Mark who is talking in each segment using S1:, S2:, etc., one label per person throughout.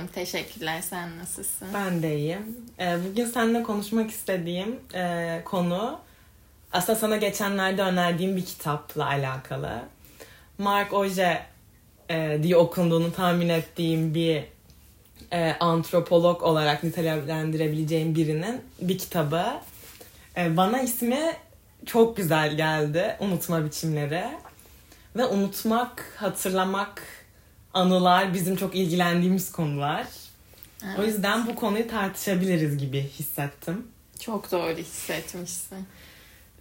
S1: İyiyim. Teşekkürler. Sen nasılsın?
S2: Ben de iyiyim. Ee, bugün seninle konuşmak istediğim e, konu aslında sana geçenlerde önerdiğim bir kitapla alakalı. Mark Oje e, diye okunduğunu tahmin ettiğim bir e, antropolog olarak nitelendirebileceğim birinin bir kitabı. Bana ismi çok güzel geldi. Unutma biçimleri. Ve unutmak, hatırlamak, anılar bizim çok ilgilendiğimiz konular.
S1: Evet.
S2: O yüzden bu konuyu tartışabiliriz gibi hissettim.
S1: Çok doğru hissetmişsin.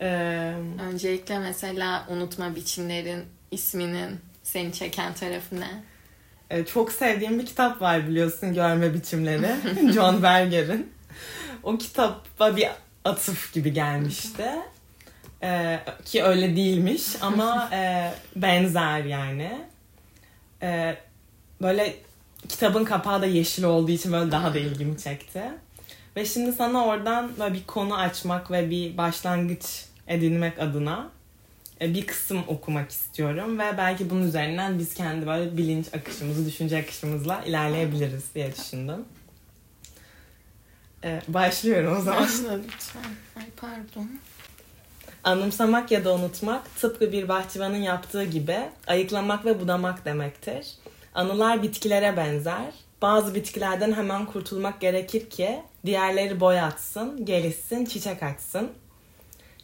S2: Ee,
S1: Öncelikle mesela unutma biçimlerin isminin seni çeken tarafı ne?
S2: e, çok sevdiğim bir kitap var biliyorsun Görme Biçimleri. John Berger'in. O kitaba bir atıf gibi gelmişti. Ee, ki öyle değilmiş ama e, benzer yani. Ee, böyle kitabın kapağı da yeşil olduğu için böyle daha da ilgimi çekti. Ve şimdi sana oradan böyle bir konu açmak ve bir başlangıç edinmek adına e, bir kısım okumak istiyorum ve belki bunun üzerinden biz kendi böyle bilinç akışımızı, düşünce akışımızla ilerleyebiliriz diye düşündüm. Ee, başlıyorum o zaman.
S1: Başla lütfen. Ay pardon.
S2: Anımsamak ya da unutmak tıpkı bir bahçıvanın yaptığı gibi ayıklamak ve budamak demektir. Anılar bitkilere benzer. Bazı bitkilerden hemen kurtulmak gerekir ki diğerleri boy atsın, gelişsin, çiçek açsın.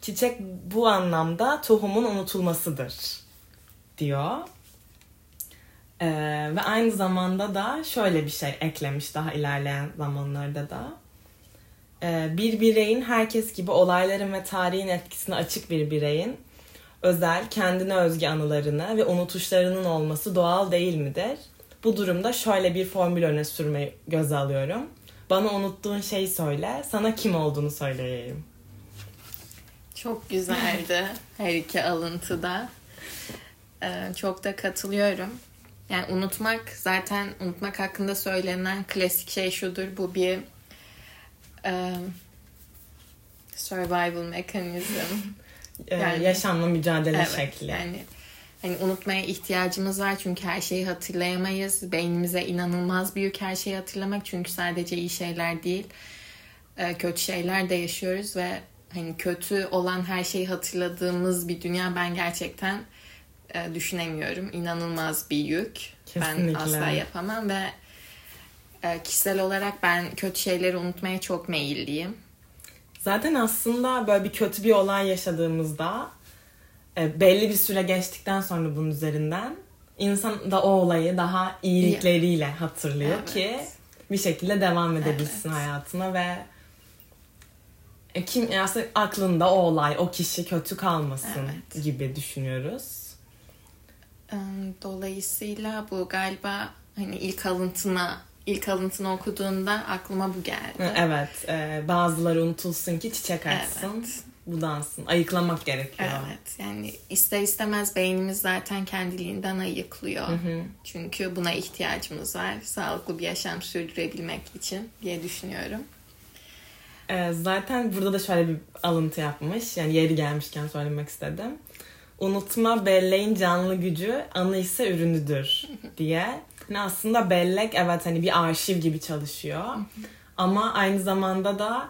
S2: Çiçek bu anlamda tohumun unutulmasıdır diyor. Ee, ve aynı zamanda da şöyle bir şey eklemiş daha ilerleyen zamanlarda da. Ee, bir bireyin herkes gibi olayların ve tarihin etkisine açık bir bireyin özel, kendine özgü anılarını ve unutuşlarının olması doğal değil midir? Bu durumda şöyle bir formül öne sürmeyi göze alıyorum. Bana unuttuğun şeyi söyle, sana kim olduğunu söyleyeyim.
S1: Çok güzeldi her iki alıntıda. Ee, çok da katılıyorum. Yani unutmak zaten unutmak hakkında söylenen klasik şey şudur. Bu bir e, survival mekanizm.
S2: Ee,
S1: Yani-
S2: yaşamla mücadele
S1: Evet,
S2: şekli.
S1: Yani hani unutmaya ihtiyacımız var çünkü her şeyi hatırlayamayız. Beynimize inanılmaz büyük her şeyi hatırlamak çünkü sadece iyi şeyler değil, e, kötü şeyler de yaşıyoruz ve hani kötü olan her şeyi hatırladığımız bir dünya ben gerçekten e, düşünemiyorum. İnanılmaz bir yük. Ben
S2: Kesinlikle.
S1: asla yapamam ve e, kişisel olarak ben kötü şeyleri unutmaya çok meyilliyim.
S2: Zaten aslında böyle bir kötü bir olay yaşadığımızda e, belli bir süre geçtikten sonra bunun üzerinden insan da o olayı daha iyilikleriyle hatırlıyor
S1: Evet.
S2: ki bir şekilde devam edebilsin
S1: Evet.
S2: hayatına ve e, kim yani aslında aklında o olay, o kişi kötü kalmasın
S1: Evet.
S2: gibi düşünüyoruz.
S1: Dolayısıyla bu galiba hani ilk alıntına ilk alıntını okuduğunda aklıma bu geldi.
S2: Hı, Evet, e, bazıları unutulsun ki çiçek açsın,
S1: Evet.
S2: budansın. Ayıklamak gerekiyor.
S1: Evet yani ister istemez beynimiz zaten kendiliğinden ayıklıyor. Çünkü buna ihtiyacımız var sağlıklı bir yaşam sürdürebilmek için diye düşünüyorum.
S2: Ee, zaten burada da şöyle bir alıntı yapmış. Yani yeri gelmişken söylemek istedim. Unutma belleğin canlı gücü, anı ise ürünüdür diye. Yani aslında bellek evet hani bir arşiv gibi çalışıyor. Ama aynı zamanda da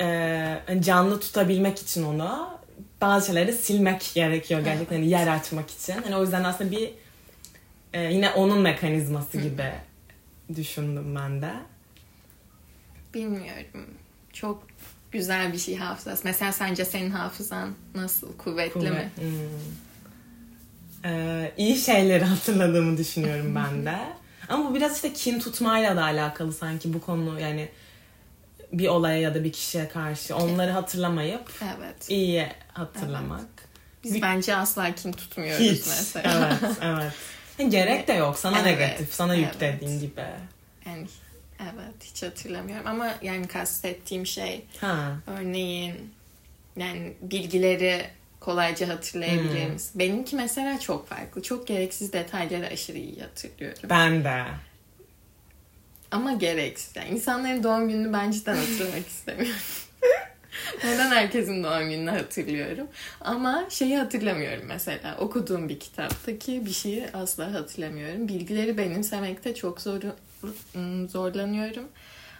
S2: e, canlı tutabilmek için onu bazı şeyleri silmek gerekiyor gerçekten hani yer açmak için. Hani o yüzden aslında bir e, yine onun mekanizması gibi düşündüm ben de.
S1: Bilmiyorum. Çok güzel bir şey hafızası. Mesela sence senin hafızan nasıl? Kuvvetli mi?
S2: Kuvvet- Hmm. Ee, iyi şeyleri hatırladığımı düşünüyorum ben de. Ama bu biraz işte kin tutmayla da alakalı sanki bu konu yani bir olaya ya da bir kişiye karşı onları hatırlamayıp
S1: Evet.
S2: iyi hatırlamak.
S1: Biz
S2: Bir-
S1: bence asla kim tutmuyoruz
S2: Hiç.
S1: mesela.
S2: Evet, evet. Gerek de yok. Sana
S1: Evet,
S2: negatif, sana yük
S1: evet.
S2: dediğin gibi.
S1: Yani evet hiç hatırlamıyorum ama yani kastettiğim şey
S2: Ha.
S1: örneğin yani bilgileri kolayca hatırlayabileceğimiz.
S2: Hmm.
S1: Benimki mesela çok farklı. Çok gereksiz detayları aşırı iyi hatırlıyorum.
S2: Ben de.
S1: Ama gereksiz. Yani insanların doğum gününü ben cidden hatırlamak istemiyorum. Neden herkesin doğum gününü hatırlıyorum. Ama şeyi hatırlamıyorum mesela. Okuduğum bir kitaptaki bir şeyi asla hatırlamıyorum. Bilgileri benimsemekte çok zor, ım, zorlanıyorum.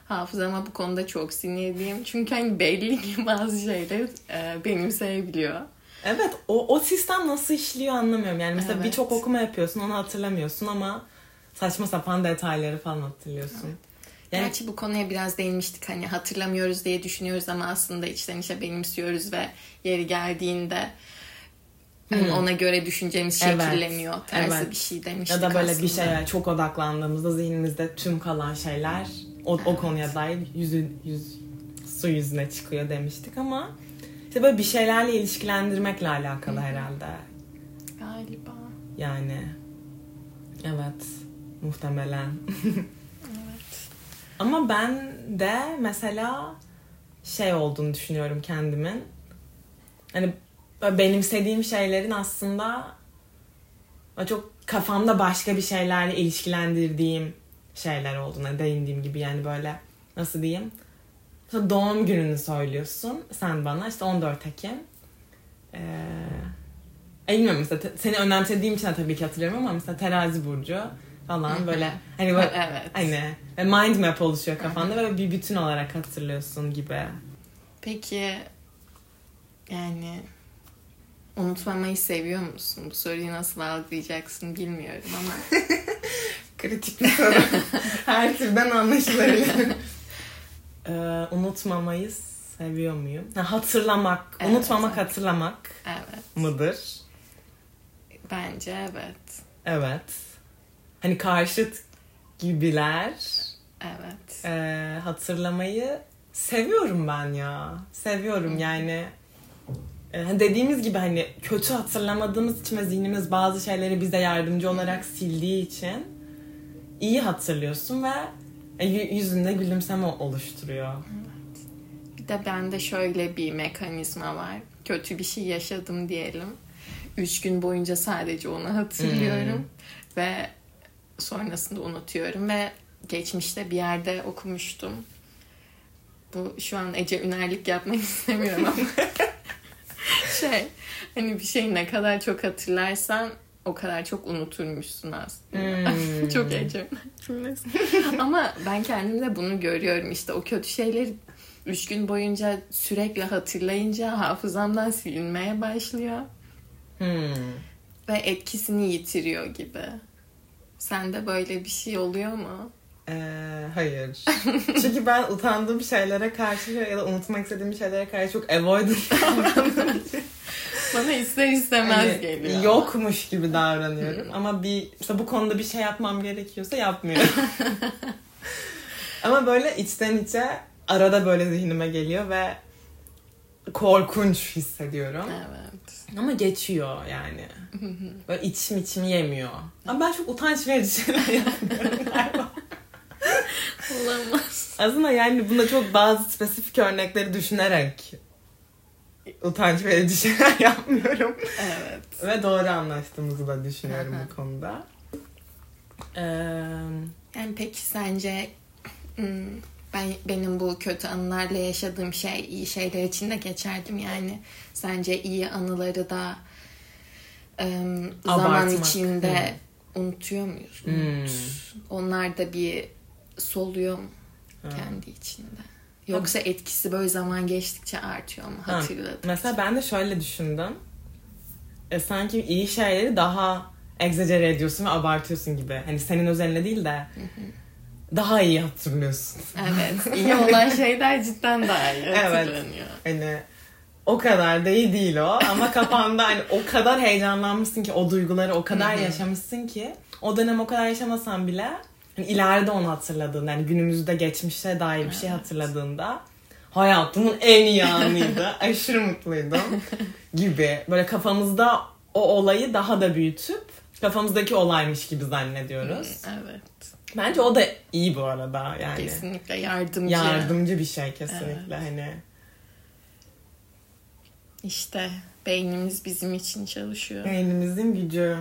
S1: Hafızama bu konuda çok sinirliyim. Çünkü hani belli ki bazı şeyler e, benimseyebiliyor.
S2: Evet o, o sistem nasıl işliyor anlamıyorum. Yani mesela
S1: Evet.
S2: birçok okuma yapıyorsun onu hatırlamıyorsun ama saçma sapan detayları falan hatırlıyorsun. Yani
S1: Gerçi bu konuya biraz değinmiştik. Hani hatırlamıyoruz diye düşünüyoruz ama aslında içten içe benimsiyoruz ve yeri geldiğinde hani ona göre düşüncemiz
S2: Evet,
S1: şekilleniyor. Tarzı
S2: evet.
S1: bir şey demiştik
S2: ya da böyle bir
S1: aslında.
S2: şeye çok odaklandığımızda zihnimizde tüm kalan şeyler o, o konuya dair yüzü, yüz, su yüzüne çıkıyor demiştik ama işte böyle bir şeylerle ilişkilendirmekle alakalı herhalde.
S1: Galiba.
S2: Yani evet muhtemelen.
S1: Evet.
S2: Ama ben de mesela şey olduğunu düşünüyorum kendimin. Hani benimsediğim şeylerin aslında çok kafamda başka bir şeylerle ilişkilendirdiğim şeyler olduğuna değindiğim gibi yani böyle nasıl diyeyim? Mesela doğum gününü söylüyorsun sen bana işte 14 Ekim. Ee, e, bilmiyorum mesela te- seni önemsediğim için tabii ki hatırlıyorum ama mesela terazi burcu falan böyle hani böyle
S1: Evet.
S2: Hani mind map oluşuyor kafanda ve bir bütün olarak hatırlıyorsun gibi.
S1: Peki yani unutmamayı seviyor musun? Bu soruyu nasıl algılayacaksın bilmiyorum ama
S2: Kritik bir soru. Her türden anlaşılabilir. Ee, unutmamayı seviyor muyum? Ha, hatırlamak.
S1: Evet.
S2: Unutmamak hatırlamak
S1: evet.
S2: mıdır?
S1: Bence evet.
S2: Evet. Hani karşıt gibiler.
S1: Evet.
S2: Ee, hatırlamayı seviyorum ben ya. Seviyorum yani. Ee, dediğimiz gibi hani kötü hatırlamadığımız için ve zihnimiz bazı şeyleri bize yardımcı olarak sildiği için iyi hatırlıyorsun ve e, yü- yüzünde gülümseme oluşturuyor.
S1: Bir de bende şöyle bir mekanizma var. Kötü bir şey yaşadım diyelim. Üç gün boyunca sadece onu hatırlıyorum. Ve sonrasında unutuyorum. Ve geçmişte bir yerde okumuştum. Bu şu an Ece Ünerlik yapmak istemiyorum ama. şey hani bir şeyi ne kadar çok hatırlarsan o kadar çok unuturmuşsun aslında.
S2: Hmm.
S1: çok cümlesi. ama ben kendimde bunu görüyorum işte o kötü şeyleri üç gün boyunca sürekli hatırlayınca hafızamdan silinmeye başlıyor
S2: Hmm.
S1: ve etkisini yitiriyor gibi. Sende böyle bir şey oluyor mu?
S2: Ee, hayır. Çünkü ben utandığım şeylere karşı ya da unutmak istediğim şeylere karşı çok avoidant davranıyorum.
S1: Bana ister istemez
S2: Hani
S1: geliyor.
S2: Yokmuş gibi davranıyorum. Ama bir işte bu konuda bir şey yapmam gerekiyorsa yapmıyorum. Ama böyle içten içe arada böyle zihnime geliyor ve korkunç hissediyorum.
S1: Evet.
S2: Ama geçiyor yani. Böyle içim içimi yemiyor. Ama ben çok utanç verici şeyler yapmıyorum galiba.
S1: Olamaz.
S2: Aslında yani bunda çok bazı spesifik örnekleri düşünerek utanç verici şeyler yapmıyorum.
S1: Evet.
S2: Ve doğru anlaştığımızı da düşünüyorum
S1: hı.
S2: bu konuda. Ee,
S1: Yani peki sence hmm, ben benim bu kötü anılarla yaşadığım şey iyi şeyler için de geçerdim yani. Sence iyi anıları da em, zaman
S2: Abartmak.
S1: içinde unutuyor muyuz?
S2: Hmm.
S1: Unut. Onlar da bir soluyor mu kendi içinde? Yoksa etkisi böyle zaman geçtikçe artıyor mu?
S2: Ha,
S1: Hatırladım.
S2: mesela ben de şöyle düşündüm. E, sanki iyi şeyleri daha egzajere ediyorsun ve abartıyorsun gibi. Hani senin özeline değil de daha iyi hatırlıyorsun.
S1: Evet. iyi olan şeyler cidden daha iyi
S2: Evet.
S1: hatırlanıyor.
S2: Hani o kadar da iyi değil o ama kafanda hani o kadar heyecanlanmışsın ki o duyguları o kadar yaşamışsın ki o dönem o kadar yaşamasan bile hani ileride onu hatırladığında yani günümüzde geçmişe dair bir şey hatırladığında hayatımın en iyi anıydı. Aşırı mutluydum gibi. Böyle kafamızda o olayı daha da büyütüp kafamızdaki olaymış gibi zannediyoruz.
S1: Evet.
S2: Bence o da iyi bu arada yani.
S1: Kesinlikle yardımcı.
S2: Yardımcı bir şey kesinlikle
S1: Evet.
S2: hani.
S1: İşte beynimiz bizim için çalışıyor.
S2: Beynimizin gücü.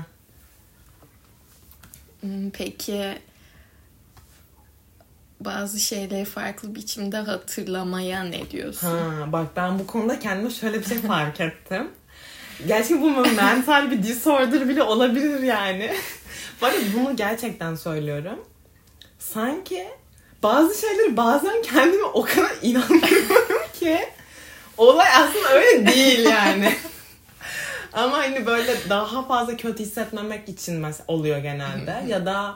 S1: Hmm, Peki bazı şeyleri farklı biçimde hatırlamaya ne diyorsun?
S2: Ha, bak ben bu konuda kendime şöyle bir şey fark ettim. Gerçi bu mental bir disorder bile olabilir yani. Arada bunu gerçekten söylüyorum. sanki bazı şeyleri bazen kendime o kadar inanmıyorum ki olay aslında öyle değil yani. Ama hani böyle daha fazla kötü hissetmemek için oluyor genelde. ya da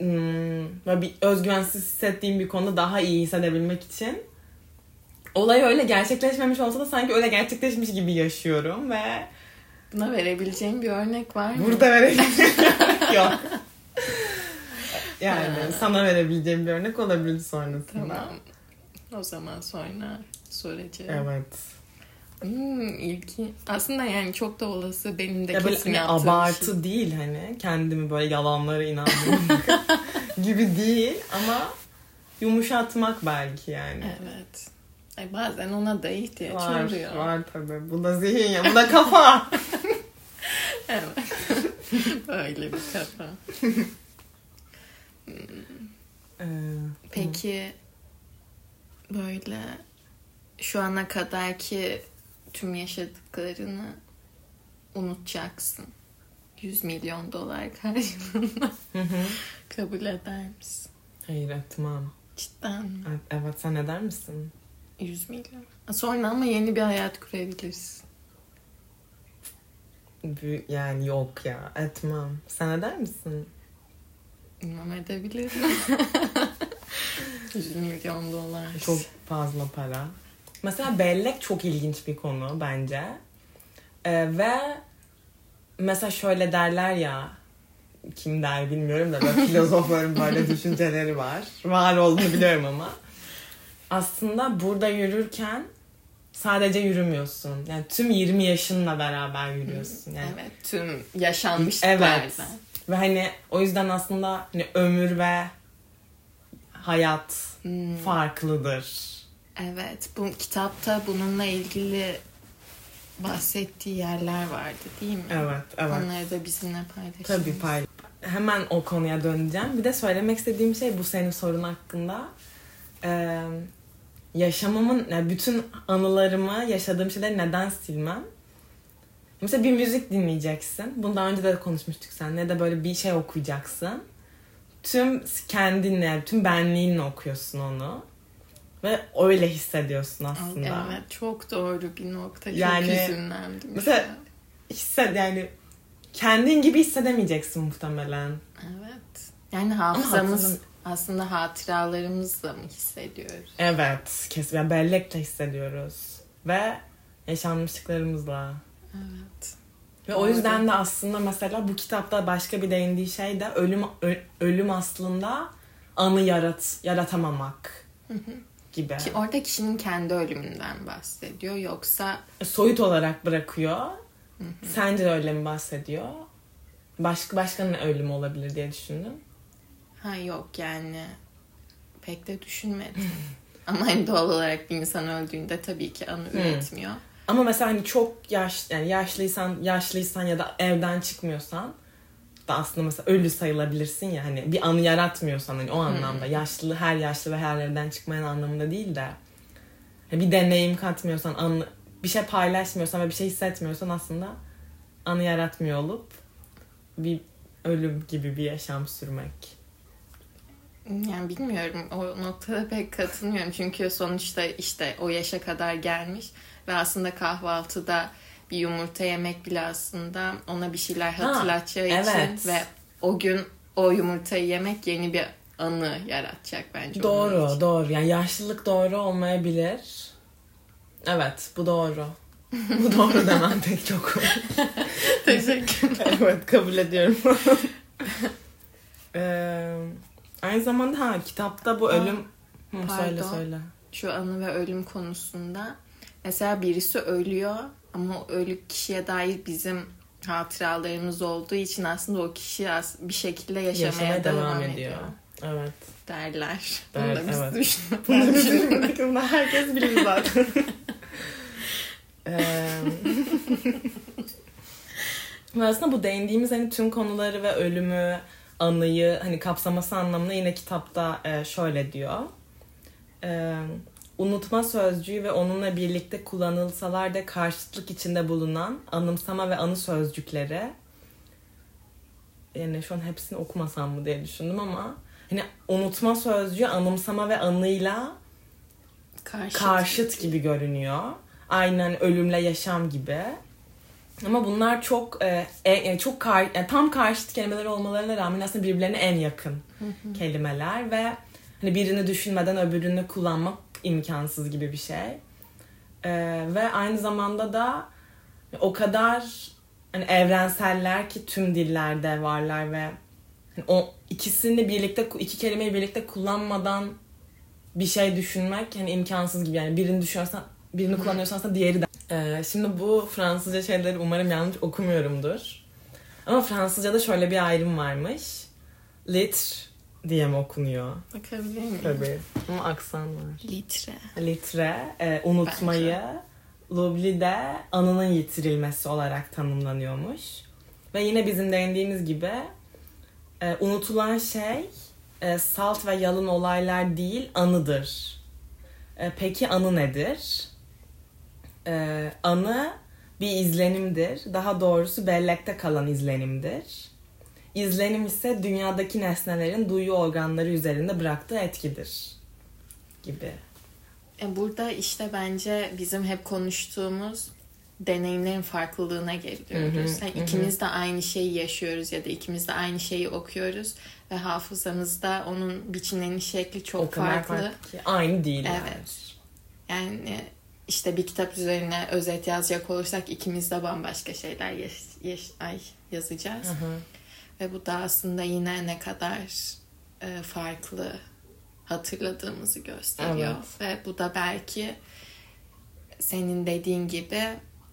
S2: böyle bir özgüvensiz hissettiğim bir konuda daha iyi hissedebilmek için olay öyle gerçekleşmemiş olsa da sanki öyle gerçekleşmiş gibi yaşıyorum ve
S1: Buna verebileceğim bir örnek var mı?
S2: burada verebileceğim yok. Yani sana verebileceğim bir örnek olabilir sonrasında.
S1: Tamam. O zaman sonra soracağım.
S2: Evet.
S1: Hmm, ilki. Aslında yani çok da olası benim de
S2: Ya böyle
S1: kesin
S2: hani
S1: yaptığım
S2: abartı
S1: şey.
S2: değil hani kendimi böyle yalanlara inandırmak gibi değil ama yumuşatmak belki yani.
S1: Evet. Ay bazen ona da ihtiyaç
S2: Var,
S1: oluyor.
S2: var tabii. Bu da zihin ya, bu da kafa.
S1: Evet. Öyle bir kafa.
S2: Ee,
S1: Peki böyle şu ana kadarki tüm yaşadıklarını unutacaksın. 100 milyon dolar karşılığında kabul eder misin?
S2: Hayır etmem.
S1: Cidden mi?
S2: Evet, sen eder misin?
S1: 100 milyon. Sonra ama yeni bir hayat kurabilirsin.
S2: Yani yok ya etmem. Sen eder misin?
S1: Bilmem edebilirim. 100 milyon dolar.
S2: Çok fazla para. Mesela bellek çok ilginç bir konu bence. Ee, ve mesela şöyle derler ya kim der bilmiyorum da böyle filozofların böyle düşünceleri var. Var olduğunu biliyorum ama. Aslında burada yürürken sadece yürümüyorsun. Yani tüm 20 yaşınla beraber yürüyorsun. Yani
S1: Evet tüm yaşanmışlıklardan.
S2: Evet. Ve hani o yüzden aslında hani ömür ve hayat
S1: Hmm.
S2: farklıdır.
S1: Evet, bu kitapta bununla ilgili bahsettiği yerler vardı değil mi?
S2: Evet, evet.
S1: Onları da bizimle paylaşın.
S2: Tabii pay. Hemen o konuya döneceğim. Bir de söylemek istediğim şey bu senin sorun hakkında. Ee, yaşamamın, yani bütün anılarımı, yaşadığım şeyleri neden silmem? Mesela bir müzik dinleyeceksin. Bundan önce de konuşmuştuk sen. Ne de böyle bir şey okuyacaksın. Tüm kendinle, tüm benliğinle okuyorsun onu. Ve öyle hissediyorsun aslında.
S1: Evet, çok doğru bir nokta.
S2: Yani-
S1: çok üzünlendim.
S2: Mesela hisset yani kendin gibi hissedemeyeceksin muhtemelen.
S1: Evet. Yani hafızamız aslında hatıralarımızla mı hissediyoruz?
S2: Evet, kesin yani bellekle hissediyoruz ve yaşanmışlıklarımızla.
S1: Evet.
S2: Ve o
S1: Doğru.
S2: yüzden de aslında mesela bu kitapta başka bir değindiği şey de ölüm ölüm aslında anı yarat yaratamamak gibi.
S1: Ki orada kişinin kendi ölümünden bahsediyor. Yoksa
S2: Soyut olarak bırakıyor. Sence de öyle mi bahsediyor? Başka başka ne ölüm olabilir diye düşündüm.
S1: ha yok yani pek de düşünmedim. Ama hani doğal olarak bir insan öldüğünde tabii ki anı üretmiyor.
S2: Ama mesela hani çok yaş yani yaşlıysan yaşlıysan ya da evden çıkmıyorsan da aslında mesela ölü sayılabilirsin ya hani bir anı yaratmıyorsan hani o anlamda yaşlı her yaşlı ve her evden çıkmayan anlamında değil de hani bir deneyim katmıyorsan anı, bir şey paylaşmıyorsan ve bir şey hissetmiyorsan aslında anı yaratmıyor olup bir ölüm gibi bir yaşam sürmek.
S1: Yani bilmiyorum o noktada pek katılmıyorum çünkü sonuçta işte o yaşa kadar gelmiş ve aslında kahvaltıda bir yumurta yemek bile aslında ona bir şeyler
S2: Ha,
S1: hatırlatacağı
S2: evet.
S1: için ve o gün o yumurtayı yemek yeni bir anı yaratacak bence
S2: Doğru, doğru. Yani yaşlılık doğru olmayabilir. Evet, bu doğru. bu doğru demem pek çok.
S1: Teşekkür
S2: evet, kabul ediyorum. Ee, aynı zamanda ha kitapta bu ölüm Hı, söyle söyle.
S1: Şu anı ve ölüm konusunda mesela birisi ölüyor ama ölü kişiye dair bizim hatıralarımız olduğu için aslında o kişi bir şekilde yaşamaya,
S2: Yaşamaya
S1: devam,
S2: devam
S1: ediyor.
S2: ediyor. Evet.
S1: derler.
S2: Der,
S1: Bunu da biz
S2: evet.
S1: düşünüyoruz.
S2: Bunu düşünmek bunu herkes bilir zaten. Aslında bu değindiğimiz hani tüm konuları ve ölümü, anıyı hani kapsaması anlamında yine kitapta şöyle diyor. Unutma sözcüğü ve onunla birlikte kullanılsalar da karşıtlık içinde bulunan anımsama ve anı sözcükleri yani şu an hepsini okumasam mı diye düşündüm ama hani unutma sözcüğü anımsama ve anıyla
S1: Karşıt.
S2: karşıt gibi görünüyor. Aynen ölümle yaşam gibi. Ama bunlar çok e, e, çok kar, yani tam karşıt kelimeler olmalarına rağmen aslında birbirlerine en yakın kelimeler ve hani birini düşünmeden öbürünü kullanmak imkansız gibi bir şey. E, ve aynı zamanda da o kadar hani evrenseller ki tüm dillerde varlar ve hani o ikisini birlikte iki kelimeyi birlikte kullanmadan bir şey düşünmek hani imkansız gibi yani birini düşünüyorsan birini kullanıyorsan aslında diğeri de. Ee, şimdi bu Fransızca şeyleri umarım yanlış okumuyorumdur. Ama Fransızca'da şöyle bir ayrım varmış. Litre diye mi okunuyor?
S1: Bakabilir miyim?
S2: Tabii. Ama aksan var.
S1: Litre.
S2: Litre, e, unutmayı, l'oubli de anının yitirilmesi olarak tanımlanıyormuş. Ve yine bizim değindiğimiz gibi e, unutulan şey e, salt ve yalın olaylar değil anıdır. E, peki anı nedir? E, anı bir izlenimdir. Daha doğrusu bellekte kalan izlenimdir. İzlenim ise dünyadaki nesnelerin duyu organları üzerinde bıraktığı etkidir. Gibi.
S1: E, Burada işte bence bizim hep konuştuğumuz deneyimlerin farklılığına geliyoruz.
S2: Hı hı,
S1: Yani
S2: hı
S1: ikimiz de aynı şeyi yaşıyoruz ya da ikimiz de aynı şeyi okuyoruz ve hafızamızda onun biçimleniş şekli çok
S2: o kadar
S1: farklı.
S2: farklı ki aynı değil. yani.
S1: Evet. Yani işte bir kitap üzerine özet yazacak olursak ikimiz de bambaşka şeyler yaş- yaş- ay, yazacağız.
S2: Hı hı.
S1: Ve bu da aslında yine ne kadar e, farklı hatırladığımızı gösteriyor. Ve bu da belki senin dediğin gibi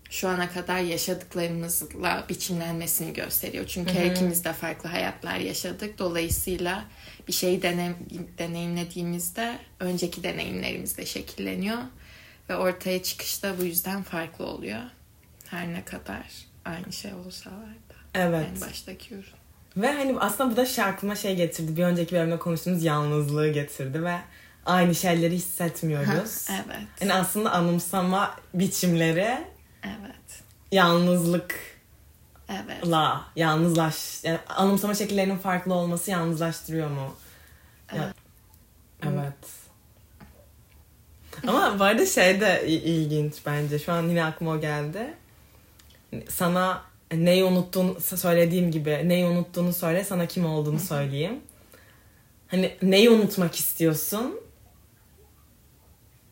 S1: şu ana kadar yaşadıklarımızla biçimlenmesini gösteriyor. Çünkü her ikimiz de farklı hayatlar yaşadık. Dolayısıyla bir şeyi denem, deneyimlediğimizde önceki deneyimlerimiz de şekilleniyor. Ve ortaya çıkışta bu yüzden farklı oluyor. Her ne kadar aynı şey olsalar da.
S2: Evet.
S1: En baştaki ürün.
S2: Ve hani aslında bu da şey aklıma şey getirdi. Bir önceki bölümde konuştuğumuz yalnızlığı getirdi ve aynı şeyleri hissetmiyoruz.
S1: Evet.
S2: Yani aslında anımsama biçimleri
S1: Evet.
S2: yalnızlıkla,
S1: Evet.
S2: yalnızlaş, yani anımsama şekillerinin farklı olması yalnızlaştırıyor mu? Ya- evet. Ama bu arada şey de il- ilginç bence. Şu an yine aklıma o geldi. Sana neyi unuttuğunu söylediğim gibi neyi unuttuğunu söyle sana kim olduğunu söyleyeyim. Hani neyi unutmak istiyorsun?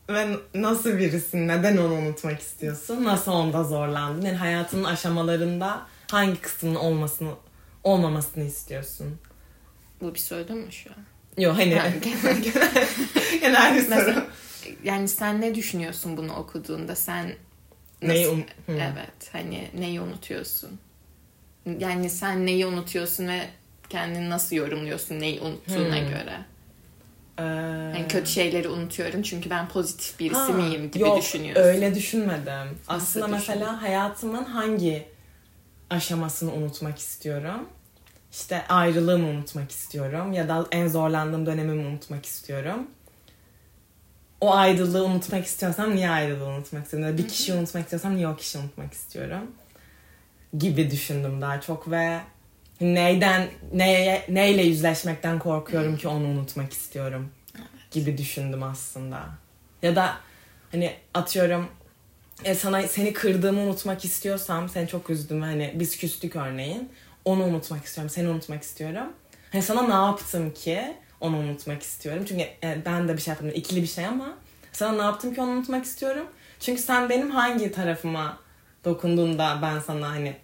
S2: Ve nasıl birisin? Neden onu unutmak istiyorsun? Nasıl onda zorlandın? Yani hayatının aşamalarında hangi kısmının olmasını olmamasını istiyorsun?
S1: Bu bir soru mu şu an?
S2: Yok hani
S1: Ha,
S2: genel, genel bir soru.
S1: Mesela, yani sen ne düşünüyorsun bunu okuduğunda? Sen
S2: Neyi un- Hı.
S1: Evet. Hani neyi unutuyorsun? Yani sen neyi unutuyorsun ve kendini nasıl yorumluyorsun neyi unuttuğuna
S2: Hmm.
S1: göre?
S2: Ee,
S1: Yani kötü şeyleri unutuyorum çünkü ben pozitif birisi
S2: ha,
S1: miyim gibi
S2: yok,
S1: düşünüyorsun.
S2: öyle düşünmedim. Aslında
S1: düşündün?
S2: mesela hayatımın hangi aşamasını unutmak istiyorum? İşte ayrılığımı unutmak istiyorum ya da en zorlandığım dönemimi unutmak istiyorum. O ayrılığı unutmak istiyorsam niye ayrılığı unutmak istiyorum? Bir kişiyi unutmak istiyorsam niye o kişiyi unutmak istiyorum? Gibi düşündüm daha çok ve neyden neye, neyle yüzleşmekten korkuyorum ki onu unutmak istiyorum gibi düşündüm aslında. Ya da hani atıyorum e, sana seni kırdığımı unutmak istiyorsam seni çok üzdüm hani biz küstük örneğin onu unutmak istiyorum seni unutmak istiyorum. Hani sana ne yaptım ki onu unutmak istiyorum. Çünkü e, ben de bir şey yaptım ikili bir şey ama sana ne yaptım ki onu unutmak istiyorum. Çünkü sen benim hangi tarafıma dokunduğunda ben sana hani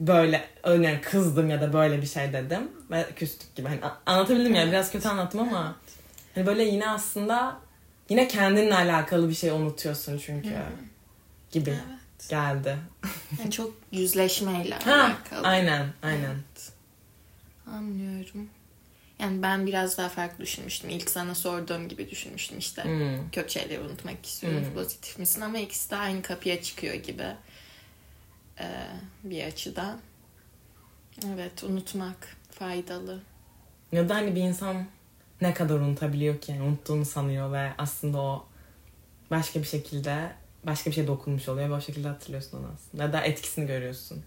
S2: böyle örneğin kızdım ya da böyle bir şey dedim ve küstük gibi. Hani anlatabildim ya biraz kötü anlattım ama hani böyle yine aslında yine kendinle alakalı bir şey unutuyorsun çünkü gibi geldi.
S1: Yani çok yüzleşmeyle
S2: Ha,
S1: alakalı.
S2: aynen aynen.
S1: Anlıyorum. Yani ben biraz daha farklı düşünmüştüm. İlk sana sorduğum gibi düşünmüştüm işte.
S2: Hmm.
S1: Kötü şeyleri unutmak istiyorum.
S2: Hmm.
S1: Pozitif misin? Ama ikisi de aynı kapıya çıkıyor gibi. Ee, bir açıdan. Evet unutmak faydalı.
S2: Ya da hani bir insan ne kadar unutabiliyor ki yani unuttuğunu sanıyor ve aslında o başka bir şekilde başka bir şey dokunmuş oluyor ve o şekilde hatırlıyorsun onu aslında. Ya da etkisini görüyorsun.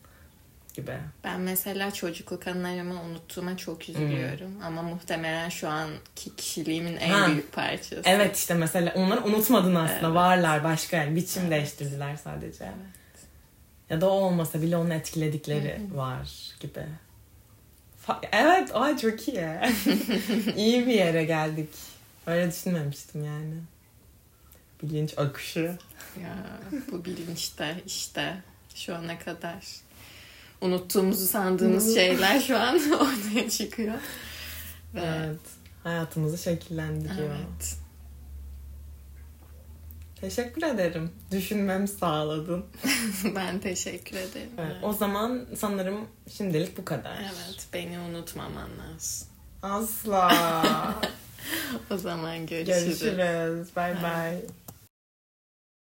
S2: Gibi.
S1: Ben mesela çocukluk anılarımı unuttuğuma çok üzülüyorum. Ama muhtemelen şu anki kişiliğimin en
S2: Ha.
S1: büyük parçası.
S2: Evet işte mesela onları unutmadın aslında.
S1: Evet.
S2: Varlar başka yani biçim değiştirdiler sadece. Ya da o olmasa bile onun etkiledikleri var gibi. Fa- Evet, ay çok iyi. iyi bir yere geldik. Öyle düşünmemiştim yani. Bilinç akışı.
S1: Ya bu bilinçte işte şu ana kadar unuttuğumuzu sandığımız şeyler şu an ortaya çıkıyor. Ve
S2: Evet. Hayatımızı şekillendiriyor.
S1: evet.
S2: Teşekkür ederim. Düşünmemi sağladın.
S1: ben teşekkür ederim.
S2: Evet,
S1: Evet.
S2: O zaman sanırım şimdilik bu kadar.
S1: Evet, beni unutmaman lazım.
S2: Asla.
S1: O zaman görüşürüz.
S2: Görüşürüz. Bay bay.